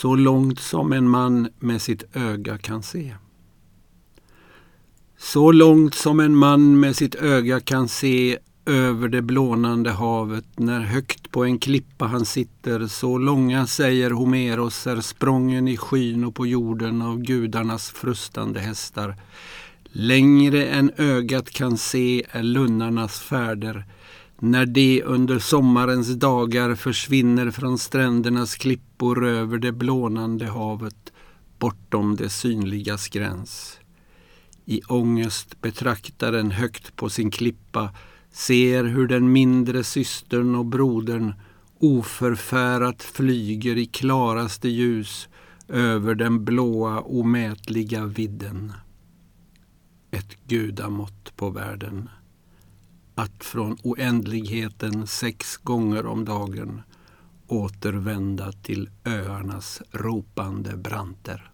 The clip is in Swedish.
så långt som en man med sitt öga kan se. Så långt som en man med sitt öga kan se över det blånande havet när högt på en klippa han sitter så långa, säger Homeros, är sprången i skyn och på jorden av gudarnas frustande hästar. Längre än ögat kan se är lunnarnas färder när de under sommarens dagar försvinner från strändernas klippor över det blånande havet bortom det synligas gräns. I ångest betraktar den högt på sin klippa ser hur den mindre systern och brodern oförfärat flyger i klaraste ljus över den blåa omätliga vidden. Ett gudamått på världen. Att från oändligheten sex gånger om dagen återvända till öarnas ropande branter.